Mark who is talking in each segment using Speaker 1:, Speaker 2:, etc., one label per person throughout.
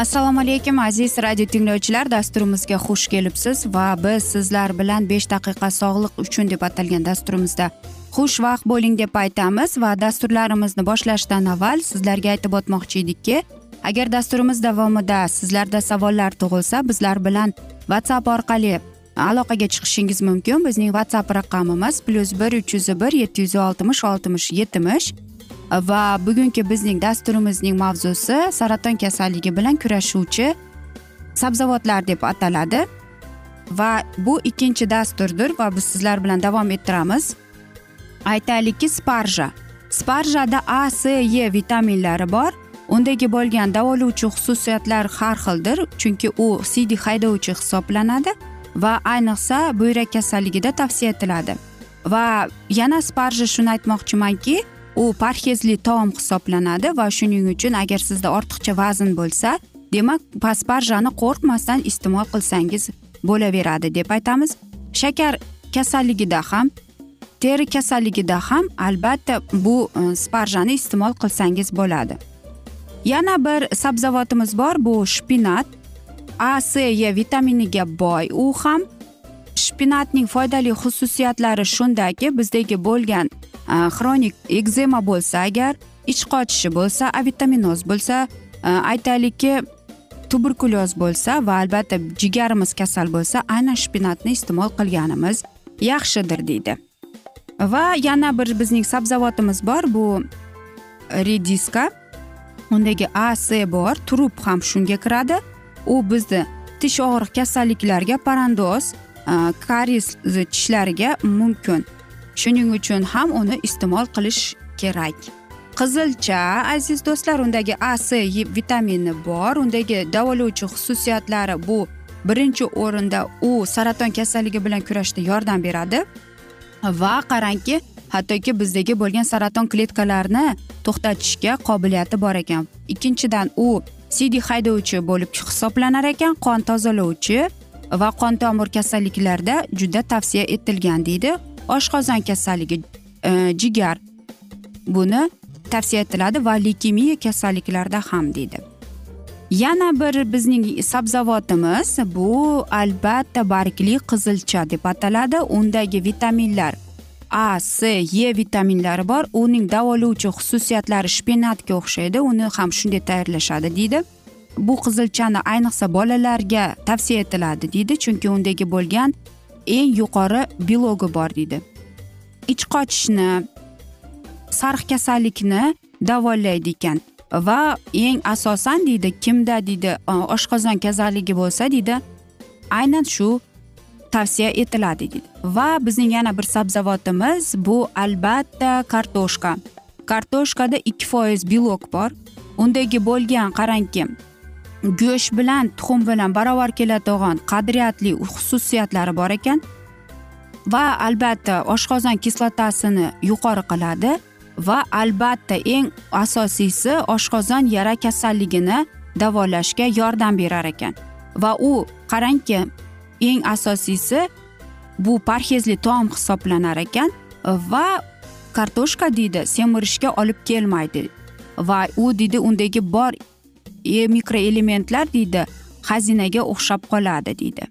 Speaker 1: assalomu alaykum aziz radio tinglovchilar. Dasturimizga xush kelibsiz va biz sizlar bilan besh daqiqa sog'liq uchun deb atalgan dasturimizda xushvaqt bo'ling deb aytamiz va dasturlarimizni boshlashdan avval sizlarga aytib o'tmoqchi edikki agar dasturimiz davomida sizlarda savollar tug'ilsa bizlar bilan whatsapp orqali aloqaga chiqishingiz mumkin. Bizning whatsapp raqamimiz plyus bir uch yuz bir yetti yuz oltmish oltmish yetmish va bugungi bizning dasturimizning mavzusi saraton kasalligi bilan kurashuvchi sabzavotlar deb ataladi. Va bu ikkinchi dasturdir va biz sizlar bilan davom ettiramiz. Aytaylikki sparja. Sparjada a c e vitaminlari bor. Undagi bo'lgan davolovchi xususiyatlar har xildir chunki u siydik haydovchi hisoblanadi va ayniqsa buyrak kasalligida tavsiya etiladi. Va yana sparja shuni aytmoqchimanki u parhezli taom hisoblanadi va shuning uchun agar sizda ortiqcha vazn bo'lsa demak pasparjani qo'rqmasdan iste'mol qilsangiz bo'laveradi deb aytamiz. Shakar kasalligida ham teri kasalligida ham albatta bu e, sparjani iste'mol qilsangiz bo'ladi. Yana bir sabzavotimiz bor bu shpinat a c e vitaminiga boy. U ham shpinatning foydali xususiyatlari shundaki bizdagi bo'lgan xronik ekzema bo'lsa agar ich qochishi bo'lsa avitaminoz bo'lsa aytaylikki tuberkulyoz bo'lsa va albatta jigarimiz kasal bo'lsa aynan shpinatni iste'mol qilganimiz yaxshidir deydi. Va yana bir bizning sabzavotimiz bor bu rediska. Undagi a c bor turup ham shunga kiradi. U bizni tish og'riq kasalliklariga parandoz karies tishlariga mumkin shuning uchun ham uni iste'mol qilish kerak qizilcha aziz do'stlar undagi a c vitamini bor undagi davolovchi xususiyatlari bu birinchi o'rinda u saraton kasalligi bilan kurashishda yordam beradi va qarangki hattoki bizdagi bo'lgan saraton kletkalarini to'xtatishga qobiliyati bor ekan ikkinchidan u sidi haydovchi bo'lib hisoblanar ekan qon tozalovchi va qon tomir kasalliklarida juda tavsiya etilgan deydi oshqozon kasalligi e, jigar. Buni tavsiya etiladi va leykemiya kasalliklarida ham deydi. Yana bir bizning sabzavotimiz bu albatta bargli qizilcha deb ataladi. Undagi vitaminlar a c e vitaminlari bor. Uning davolovchi xususiyatlari shpinatga o'xshaydi. Uni ham shunday tayyorlashadi deydi. Bu qizilchani ayniqsa bolalarga tavsiya etiladi deydi. Chunki undagi bo'lgan eng yuqori bilogi bor deydi. Ich qochishni sariq kasallikni davolaydi ekan va eng asosan deydi kimda deydi e, oshqozon kasalligi bo'lsa deydi aynan shu tavsiya etiladi deydi. Va bizning yana bir sabzavotimiz bu albatta kartoshka. Kartoshkada ikki foiz belok bor. Undagi bo'lgan qarangki go'sht bilan tuxum bilan barobar keladigan qadriyatli xususiyatlari bor ekan va albatta oshqozon kislotasini yuqori qiladi va albatta eng asosiysi oshqozon yara kasalligini davolashga yordam berar ekan va u qarangki eng asosiysi bu parhezli taom hisoblanar ekan va kartoshka deydi semirishga olib kelmaydi va u deydi undagi bor E, mikroelementlar deydi xazinaga o'xshab qoladi deydi.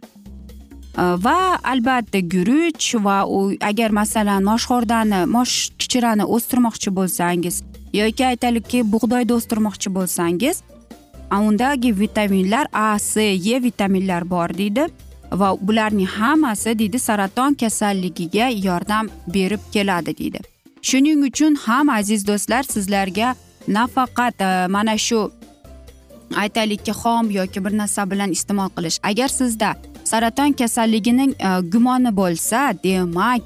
Speaker 1: E, va albatta guruch va u agar masalan moshxo'rdani mosh chichirani o'stirmoqchi bo'lsangiz yoki aytaylikki bug'doyni o'stirmoqchi bo'lsangiz undagi vitaminlar a c e vitaminlar bor deydi va bularning hammasi deydi saraton kasalligiga yordam berib keladi deydi. Shuning uchun ham aziz do'stlar sizlarga nafaqat e, mana shu aytaylikki xom yoki bir narsa bilan iste'mol qilish. Agar sizda saraton kasalligining e, gumoni bo'lsa demak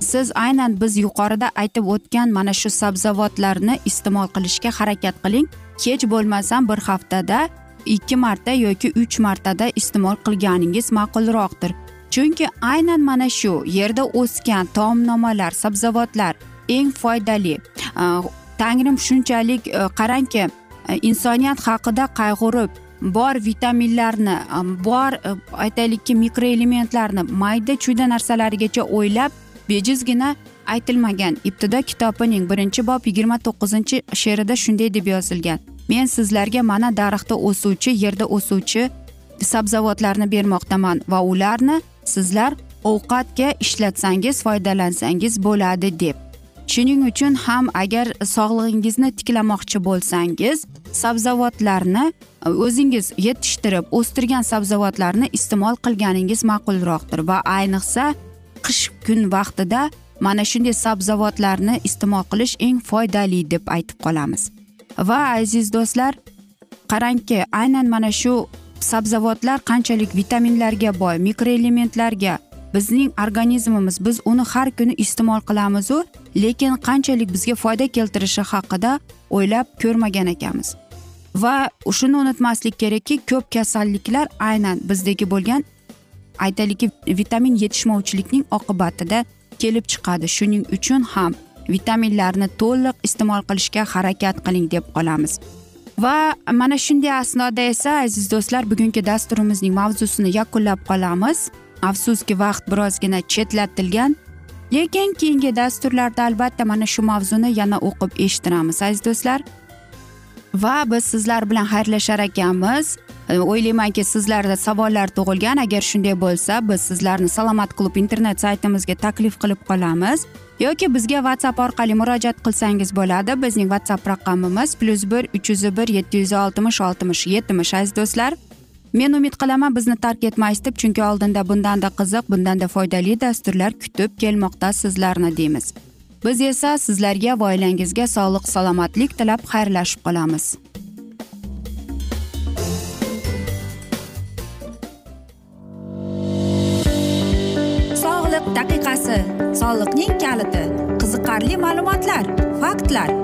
Speaker 1: siz aynan biz yuqorida aytib o'tgan mana shu sabzavotlarni iste'mol qilishga harakat qiling. Hech bo'lmasam bir haftada ikki marta yoki uch martada iste'mol qilganingiz ma'qulroqdir. Chunki aynan mana shu yerda o'sgan taomnomalar sabzavotlar eng foydali. E, tangrim shunchalik e, qarangki insoniyat haqida qayg'urib bor vitaminlarni bor aytaylikki mikroelementlarni mayda chuyda narsalarigacha o'ylab bejizgina aytilmagan ibtido kitobining birinchi bob yigirma to'qqizinchi she'rida shunday deb yozilgan men sizlarga mana daraxtda o'suvchi yerda o'suvchi sabzavotlarni bermoqdaman va ularni sizlar ovqatga ishlatsangiz foydalansangiz bo'ladi deb shuning uchun ham agar sog'lig'ingizni tiklamoqchi bo'lsangiz sabzavotlarni e, o'zingiz yetishtirib o'stirgan sabzavotlarni iste'mol qilganingiz ma'qulroqdir. Va ayniqsa qish kun vaqtida mana shunday sabzavotlarni iste'mol qilish eng foydali deb aytib qolamiz. Va aziz do'stlar qarangki aynan mana shu sabzavotlar qanchalik vitaminlarga boy mikroelementlarga bizning organizmimiz biz uni har kuni iste'mol qilamizu lekin qanchalik bizga foyda keltirishi haqida o'ylab ko'rmagan ekanmiz. Va shuni unutmaslik kerakki ko'p kasalliklar aynan bizdagi bo'lgan aytaylikki vitamin yetishmovchilikning oqibatida kelib chiqadi. Shuning uchun ham vitaminlarni to'liq iste'mol qilishga harakat qiling deb qolamiz. Va mana shunday asnoda esa aziz do'stlar bugungi dasturimizning mavzusini yakunlab qolamiz. Afsuski vaqt birozgina chetlatilgan lekin keyingi dasturlarda albatta mana shu mavzuni yana o'qib eshittiramiz aziz do'stlar. Va biz sizlar bilan xayrlashar ekanmiz. E, o'ylaymanki sizlarda savollar tug'ilgan. Agar shunday bo'lsa biz sizlarni salomat klub internet saytimizga taklif qilib qolamiz. Yoki bizga whatsapp orqali murojaat qilsangiz bo'ladi. Bizning whatsapp raqamimiz plyus bir uch yuz bir yetti yuz oltmish oltmish yetmish aziz do'stlar. Men umid qilaman bizni tark etmaysiz deb chunki oldinda bundanda qiziq bundanda foydali dasturlar kutib kelmoqda sizlarni deymiz. Biz esa sizlarga va oilangizga sog'lik salomatlik tilab xayrlashib qolamiz.
Speaker 2: Sog'liq daqiqasi soliqning kaliti qiziqarli ma'lumotlar faktlar.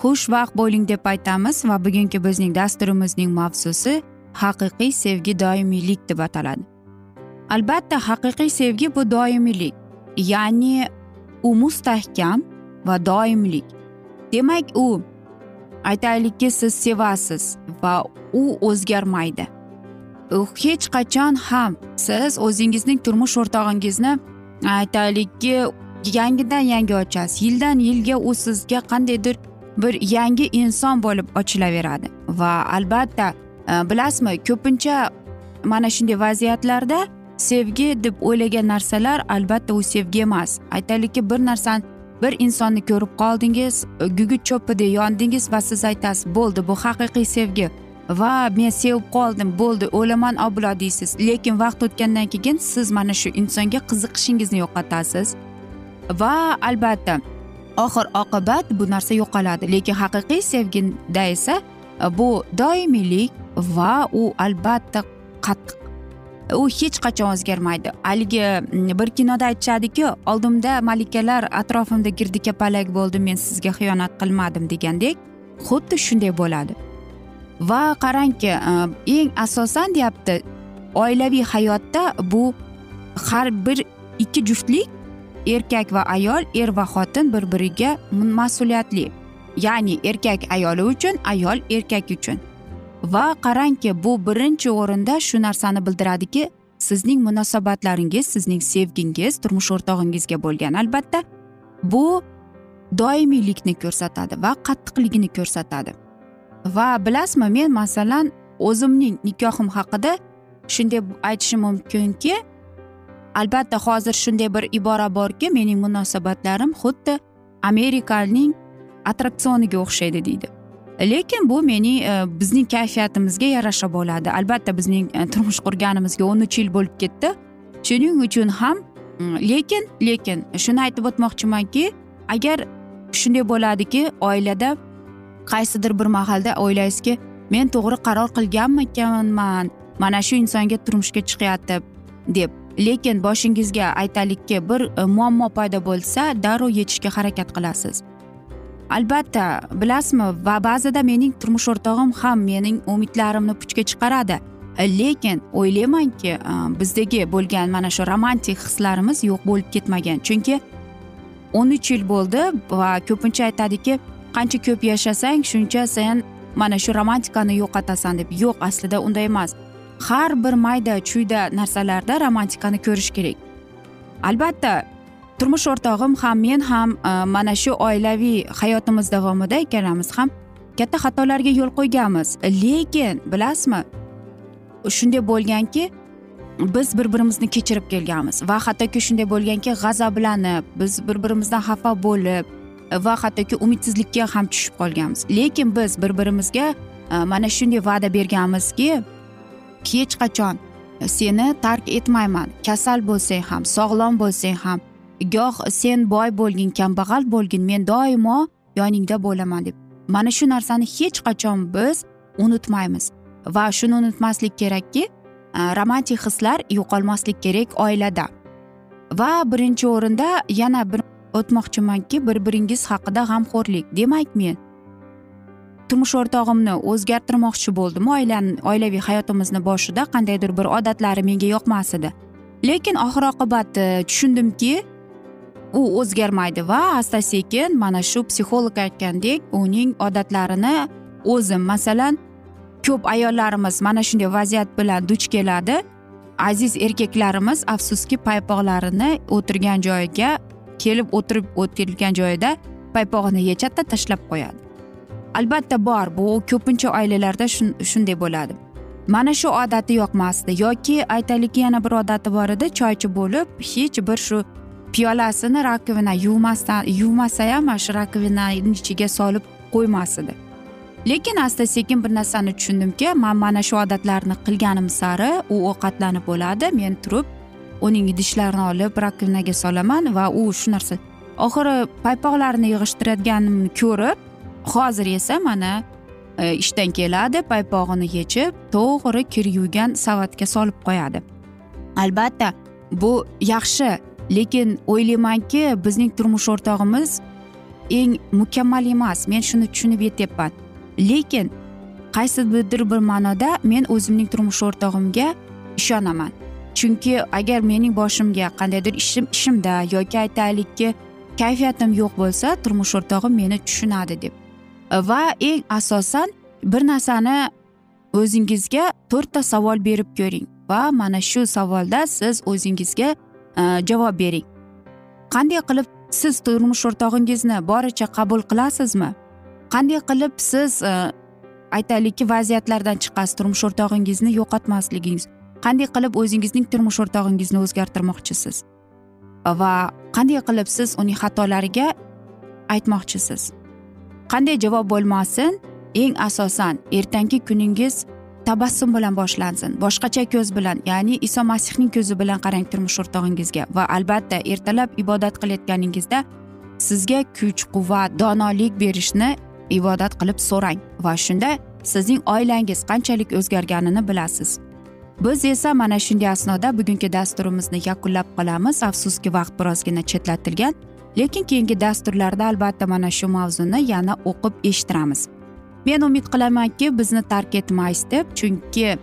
Speaker 1: xushvaqt bo'ling deb aytamiz va bugungi bizning dasturimizning mavzusi haqiqiy sevgi doimiylik deb ataladi. Albatta haqiqiy sevgi bu doimiylik ya'ni u mustahkam va doimlik demak u aytaylikki siz sevasiz va u o'zgarmaydi. U hech qachon ham siz o'zingizning turmush o'rtog'ingizni aytaylikki yangidan yangi ochasiz. Yildan yilga u sizga qandaydir bir yangi inson bo'lib ochilaveradi. Va albatta e, bilasizmi ko'pincha mana shunday vaziyatlarda sevgi deb o'ylagan narsalar albatta u sevgi emas. Aytaylikki bir narsani bir insonni ko'rib qoldingiz e, gugurt cho'pidek yondingiz va siz aytasiz bo'ldi bu haqiqiy sevgi va men sevib qoldim bo'ldi o'laman obulo deysiz. Lekin vaqt o'tgandan keyin siz mana shu insonga qiziqishingizni yo'qotasiz. Va albatta oxir oqibat bu narsa yo'qoladi. Lekin haqiqiy sevgida esa e, bu doimiylik va u albatta qattiq u hech qachon o'zgarmaydi. Haligi bir kinoda aytishadiki oldimda malikalar atrofimda girdikapalak bo'ldi men sizga xiyonat qilmadim degandek xuddi shunday bo'ladi. Va qarangki e, eng asosan deyapti oilaviy hayotda bu har bir ikki juftlik erkak va ayol er va xotin bir biriga mas'uliyatli. Ya'ni erkak ayoli uchun ayol erkak uchun. Va qarangki bu birinchi o'rinda shu narsani bildiradiki sizning munosabatlaringiz sizning sevgingiz turmush o'rtog'ingizga bo'lgan albatta bu doimiylikni ko'rsatadi va qattiqligini ko'rsatadi. Va bilasizmi men masalan o'zimning nikohim haqida shunday aytishim mumkinki albatta hozir shunday bir ibora borki mening munosabatlarim xuddi amerikaning attraksioniga o'xshaydi deydi. Lekin bu mening e, bizning kayfiyatimizga yarasha bo'ladi. Albatta bizning e, turmush qurganimizga o'n uch yil bo'lib ketdi. Shuning uchun ham mm, lekin lekin shuni aytib o'tmoqchimanki agar shunday bo'ladiki oilada qaysidir bir mahalda o'ylaysizki men to'g'ri qaror qilganmikanman mana shu insonga turmushga chiqyapti deb lekin boshingizga aytaylikki bir e, muammo paydo bo'lsa darrov yechishga harakat qilasiz. Albatta bilasizmi va ba'zida mening turmush o'rtog'im ham mening umidlarimni puchga chiqaradi. E, lekin o'ylaymanki e, bizdagi bo'lgan mana shu romantik hislarimiz yo'q bo'lib ketmagan. Chunki o'n uch yil bo'ldi va ko'pincha aytadiki qancha ko'p yashasang shuncha sen mana shu romantikani yo'qotasan deb. Yo'q aslida unday emas. Har bir mayda chuyda narsalarda romantikani ko'rish kerak. Albatta turmush o'rtog'im ham men ham e, mana shu oilaviy hayotimiz davomida ikkalamiz ham katta xatolarga yo'l qo'yganmiz. Lekin bilasizmi shunday bo'lganki biz bir birimizni kechirib kelganmiz va hattoki shunday bo'lganki g'azablanib biz bir birimizdan xafa bo'lib e, va hattoki umidsizlikka ham tushib qolganmiz. Lekin biz bir birimizga e, mana shunday va'da berganmizki hech qachon. Seni tark etmayman. Kasal bo'lsang ham sog'lom bo'lsang ham. Goh sen boy bo'lgin kambag'al bo'lgin men doimo yoningda bo'laman deb. Mana shu narsani hech qachon biz unutmaymiz. Va shuni unutmaslik kerakki e, romantik hislar yo'qolmaslik kerak oilada. Va birinchi o'rinda yana bir o'tmoqchimanki bir biringiz haqida g'amxo'rlik. Demak men turmush o'rtog'imni o'zgartirmoqchi bo'ldim. Oilani oilaviy hayotimizni boshida qandaydir bir odatlari menga yoqmas edi. Lekin oxir oqibat e, tushundimki u o'zgarmaydi va asta sekin mana shu psixolog aytgandek uning odatlarini o'zim masalan ko'p ayollarimiz mana shunday vaziyat bilan duch keladi. Aziz erkaklarimiz afsuski paypoqlarini o'tirgan joyiga kelib o'tirib o'tirgan joyida paypog'ini yechadida tashlab qo'yadi. Albatta bor bu ko'pincha oilalarda shunday bo'ladi. Mana shu odati yoqmasdi yoki aytaylik yana bir odati bor edi choychi bo'lib hech bir shu piyolasini rakovina yuvmasdan yuvmasa ham mana shu rakovinani ichiga solib qo'ymas edi. Lekin asta sekin bir narsani tushundimki man mana shu odatlarni qilganim sari u ovqatlanib bo'ladi men turib uning idishlarini olib rakovinaga solaman va u shu narsa oxiri paypoqlarini yig'ishtirayotganimni ko'rib hozir esa mana e, ishdan keladi paypog'ini yechib to'g'ri kir yuvgan savatga solib qo'yadi. Albatta bu yaxshi lekin o'ylaymanki bizning turmush o'rtog'imiz eng mukammal emas. Men shuni tushunib yetyapman. Lekin qaysidir bir ma'noda men o'zimning turmush o'rtog'imga ishonaman. Chunki agar mening boshimga qandaydir ishim ishimda yoki aytaylikki kayfiyatim yo'q bo'lsa turmush o'rtog'im meni tushunadi deb. Va eng asosan bir narsani o'zingizga to'rtta savol berib ko'ring. Va mana shu savolda siz o'zingizga e, javob bering. Qanday qilib siz turmush o'rtog'ingizni boricha qabul qilasizmi? Qanday qilib siz e, aytaylikki vaziyatlardan chiqasiz turmush o'rtog'ingizni yo'qotmasligingiz. Qanday qilib o'zingizning turmush o'rtog'ingizni o'zgartirmoqchisiz? Va qanday qilib siz uning xatolariga aytmoqchisiz? Qanday javob bo'lmasin eng asosan ertangi kuningiz tabassum bilan boshlansin. Boshqacha ko'z bilan ya'ni iso masihning ko'zi bilan qarang turmush o'rtog'ingizga va albatta ertalab ibodat qilayotganingizda sizga kuch quvvat donolik berishni ibodat qilib so'rang va shunda sizning oilangiz qanchalik o'zgarganini bilasiz. Biz esa mana shunday asnoda bugungi dasturimizni yakunlab qolamiz. Afsuski vaqt birozgina chetlatilgan. Lekin keyingi dasturlarda albatta mana shu mavzuni yana o'qib eshittiramiz. Men umid qilamanki bizni tark etmaysiz deb chunki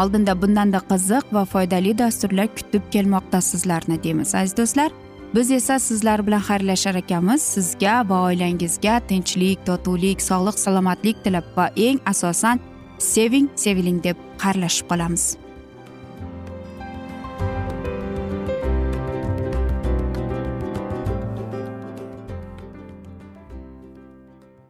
Speaker 1: oldinda bundanda qiziq va foydali dasturlar kutib kelmoqda sizlarni deymiz aziz do'stlar. Biz esa sizlar bilan xayrlashar ekanmiz. Sizga va oilangizga tinchlik totuvlik sog'lik salomatlik tilab va eng asosan seving seviling deb xayrlashib qolamiz.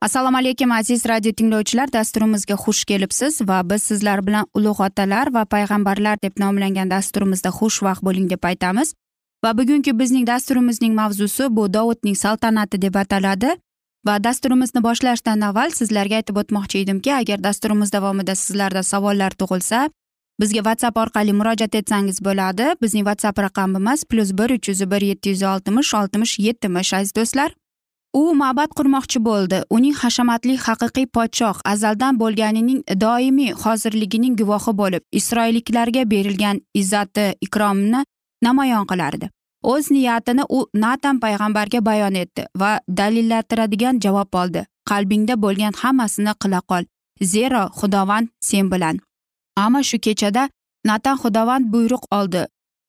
Speaker 1: Assalomu alaykum aziz radio tinglovchilar. Dasturimizga xush kelibsiz va biz sizlar bilan ulug' otalar va payg'ambarlar deb nomlangan dasturimizda xushvaqt bo'ling deb aytamiz. Va bugungi bizning dasturimizning mavzusi bu dovudning saltanati deb ataladi. Va dasturimizni boshlashdan avval sizlarga aytib o'tmoqchi edimki agar dasturimiz davomida sizlarda savollar tug'ilsa bizga whatsapp orqali murojaat etsangiz bo'ladi. Bizning whatsapp raqamimiz plyus bir uch yuz bir yetti yuz oltmish oltmish yetmish aziz do'stlar. U ma'bad qurmoqchi bo'ldi. Uning hashamatli haqiqiy podshoh azaldan bo'lganining doimiy hozirligining guvohi bo'lib isroilliklarga berilgan izzati ikromni namoyon qilardi. O'z niyatini u natan payg'ambarga bayon etdi va dalillantiradigan javob oldi. Qalbingda bo'lgan hammasini qila qol zero xudovand sen bilan. Ammo shu kechada natan xudovand buyruq oldi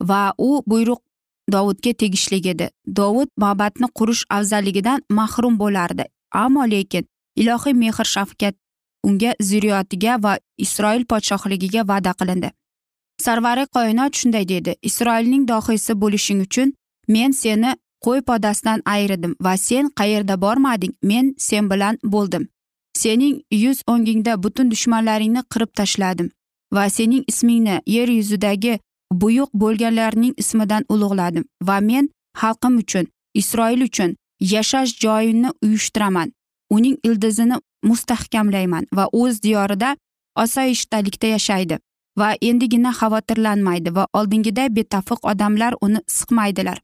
Speaker 1: va u buyruq dovudga tegishli edi. Dovud ma'batni qurish afzalligidan mahrum bo'lardi. Ammo lekin ilohiy mehr shafqat unga zurriyotiga va isroil podshohligiga va'da qilindi. Sarvari qoinot shunday dedi. Isroilning dohiysi bo'lishing uchun men seni qo'y podasidan ayirdim va sen qayerda bormading? Men sen bilan bo'ldim. Sening yuz o'ngingda butun dushmanlaringni qirib tashladim va sening ismingni yer yuzidagi buyuk bo'lganlarning ismidan ulug'ladim va men xalqim uchun isroil uchun yashash joyini uyushtiraman. Uning ildizini mustahkamlayman va o'z diyorida osoyishtalikda yashaydi va endigina xavotirlanmaydi va oldingiday betafiq odamlar uni siqmaydilar.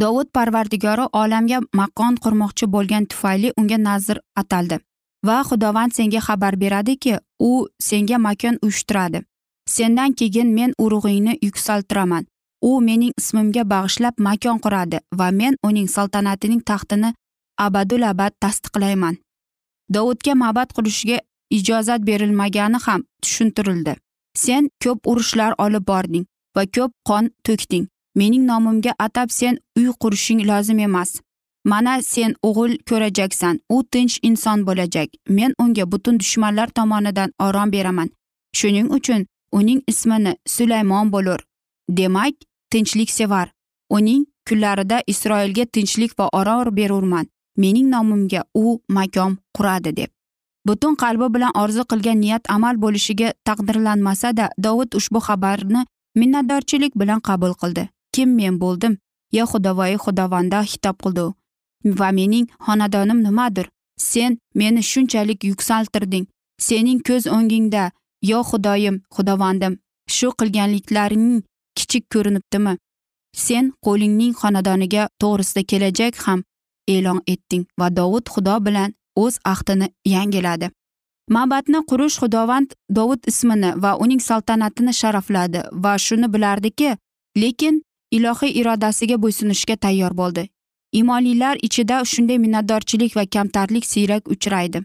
Speaker 1: Dovud parvardigori olamga maqon qurmoqchi bo'lgan tufayli unga nazr ataldi va xudovand senga xabar beradiki u senga makon uyushtiradi. Sendan keyin men urug'ingni yuksaltiraman. U mening ismimga bag'ishlab makon quradi va men uning saltanatining taxtini abadul abad tasdiqlayman. Dovudga ma'bad qurishga ijozat berilmagani ham tushuntirildi. Sen ko'p urushlar olib bording va ko'p qon to'kding. Mening nomimga atab sen uy qurishing lozim emas. Mana sen o'g'il ko'rajaksan. U tinch inson bo'lajak. Men unga butun dushmanlar tomonidan orom beraman. Shuning uchun uning ismini sulaymon bo'lur. Demak tinchliksevar uning kunlarida isroilga tinchlik va orom berurman. Mening nomimga u makon quradi deb. Butun qalbi bilan orzu qilgan niyat amal bo'lishiga taqdirlanmasada dovud ushbu xabarni minnatdorchilik bilan qabul qildi. Kim men bo'ldim? Yo xudovoyi xudovanda xitob qildi u. Va mening xonadonim nimadir sen meni shunchalik yuksaltirding. Sening ko'z o'ngingda yo xudoyim xudovandim shu qilganliklaring kichik ko'rinibdimi? Sen qo'lingning xonadoniga to'g'risida kelajak ham e'lon etding va dovud xudo bilan o'z ahdini yangiladi. Ma'batni qurish xudovand dovud ismini va uning saltanatini sharafladi va shuni bilardiki lekin ilohiy irodasiga bo'ysunishga tayyor bo'ldi. Imonlilar ichida shunday minnatdorchilik va kamtarlik siyrak uchraydi.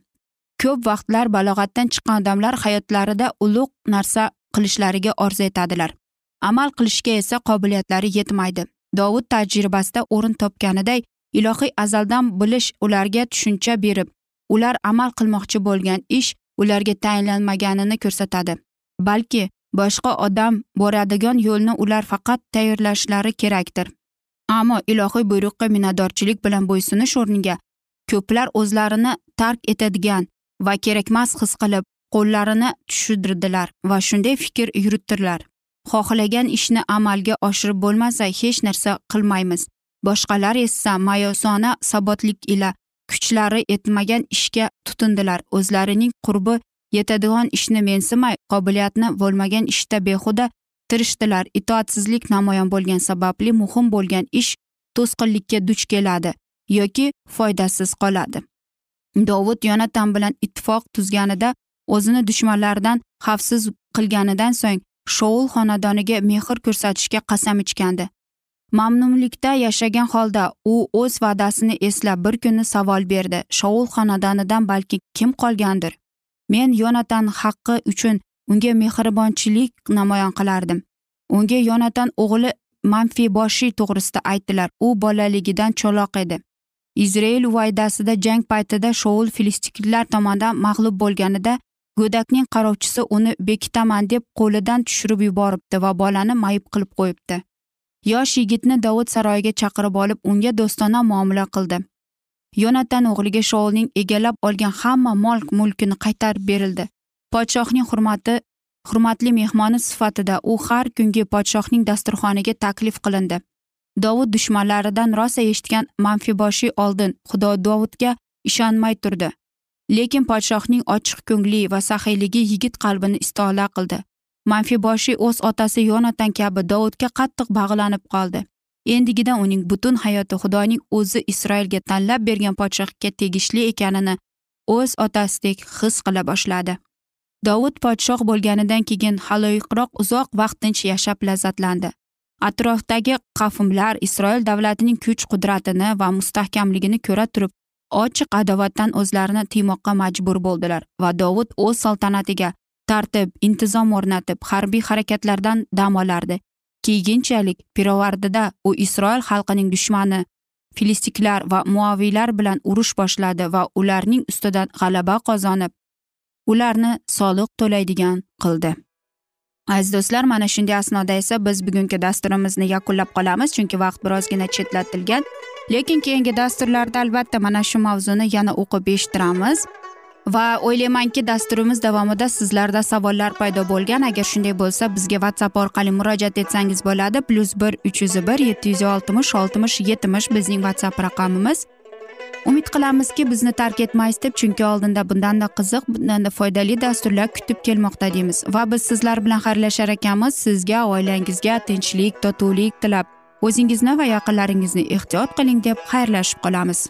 Speaker 1: Ko'p vaqtlar balog'atdan chiqqan odamlar hayotlarida ulug' narsa qilishlariga orzu etadilar. Amal qilishga esa qobiliyatlari yetmaydi. Dovud tajribasida o'rin topganiday ilohiy azaldan bilish ularga tushuncha berib ular amal qilmoqchi bo'lgan ish ularga tayinlanmaganini ko'rsatadi. Balki boshqa odam boradigan yo'lni ular faqat tayyorlashlari kerakdir. Ammo ilohiy buyruqqa minnatdorchilik bilan bo'ysunish o'rniga ko'plar o'zlarini tark etadigan va kerakmas his qilib qo'llarini tushirdilar va shunday fikr yuritdilar. Xohlagan ishni amalga oshirib bo'lmasa hech narsa qilmaymiz. Boshqalar esa mayosona sabotlik ila kuchlari yetmagan ishga tutindilar. O'zlarining qurbi yetadigan ishni mensimay qobiliyatni bo'lmagan ishda behuda tirishdilar. Itoatsizlik namoyon bo'lgani sababli muhim bo'lgan ish to'sqinlikka duch keladi yoki foydasiz qoladi. Dovud yonatan bilan ittifoq tuzganida o'zini dushmanlaridan xavfsiz qilganidan so'ng shoul xonadoniga mehr ko'rsatishga qasam ichgandi. Mamnunlikda yashagan holda u o'z va'dasini eslab bir kuni savol berdi. Shoul xonadonidan balki kim qolgandir? Men yonatan haqqi uchun unga mehribonchilik namoyon qilardim. Unga yonatan o'g'li manfiboshiy to'g'risida aytdilar. U bolaligidan cho'loq edi. Izrail uvaydasida jang paytida shoul filistiklar tomonidan mag'lub bo'lganida go'dakning qarovchisi uni bekitaman deb qo'lidan tushirib yuboribdi va bolani mayib qilib qo'yibdi. Yosh yigitni dovud saroyiga chaqirib olib unga do'stona muomala qildi. Yonatan o'g'liga shoulning egallab olgan hamma mol mulkini qaytarib berildi. Podshohning hurmati hurmatli mehmoni sifatida u har kungi podshohning dasturxoniga taklif qilindi. Dovud dushmanlaridan rosa eshitgan manfiboshiy oldin xudo dovudga ishonmay turdi. Lekin podshohning ochiq ko'ngli va saxiyligi yigit qalbini istola qildi. Manfiboshiy o'z otasi yonatan kabi dovudga qattiq bag'lanib qoldi. Endigidan uning butun hayoti xudoning o'zi isroilga tanlab bergan podshohga tegishli ekanini o'z otasidek his qila boshladi. Dovud podshoh bo'lganidan keyin haloyiqroq uzoq vaqt tinch yashab lazzatlandi atrofdagi qavmlar isroil davlatining kuch qudratini va mustahkamligini ko'ra turib ochiq adovatdan o'zlarini tiymoqqa majbur bo'ldilar va dovud o'z saltanatiga tartib intizom o'rnatib harbiy harakatlardan dam olardi. Keyinchalik pirovardida u isroil xalqining dushmani filistiklar va muaviylar bilan urush boshladi va ularning ustidan g'alaba qozonib ularni soliq to'laydigan qildi. Aziz do'stlar mana shunday asnoda esa biz bugungi dasturimizni yakunlab qolamiz chunki vaqt birozgina chetlatilgan. Lekin keyingi dasturlarda albatta mana shu mavzuni yana o'qib eshittiramiz. Va o'ylaymanki dasturimiz davomida sizlarda savollar paydo bo'lgan. Agar shunday bo'lsa bizga whatsapp orqali murojaat etsangiz bo'ladi. Plyus bir uch yuz bir yetti yuz oltmish oltmish yetmish bizning whatsapp raqamimiz. Umid qilamizki bizni tark etmaysiz deb chunki oldinda bundanda qiziq bundanda foydali dasturlar kutib kelmoqda deymiz. Va biz sizlar bilan xayrlashar ekanmiz. Sizga oilangizga tinchlik totuvlik tilab. O'zingizni va yaqinlaringizni ehtiyot qiling deb xayrlashib qolamiz.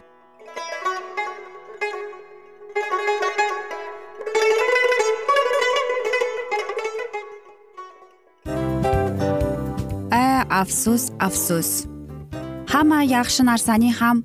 Speaker 1: A afsus afsus. Hamma yaxshi narsaning ham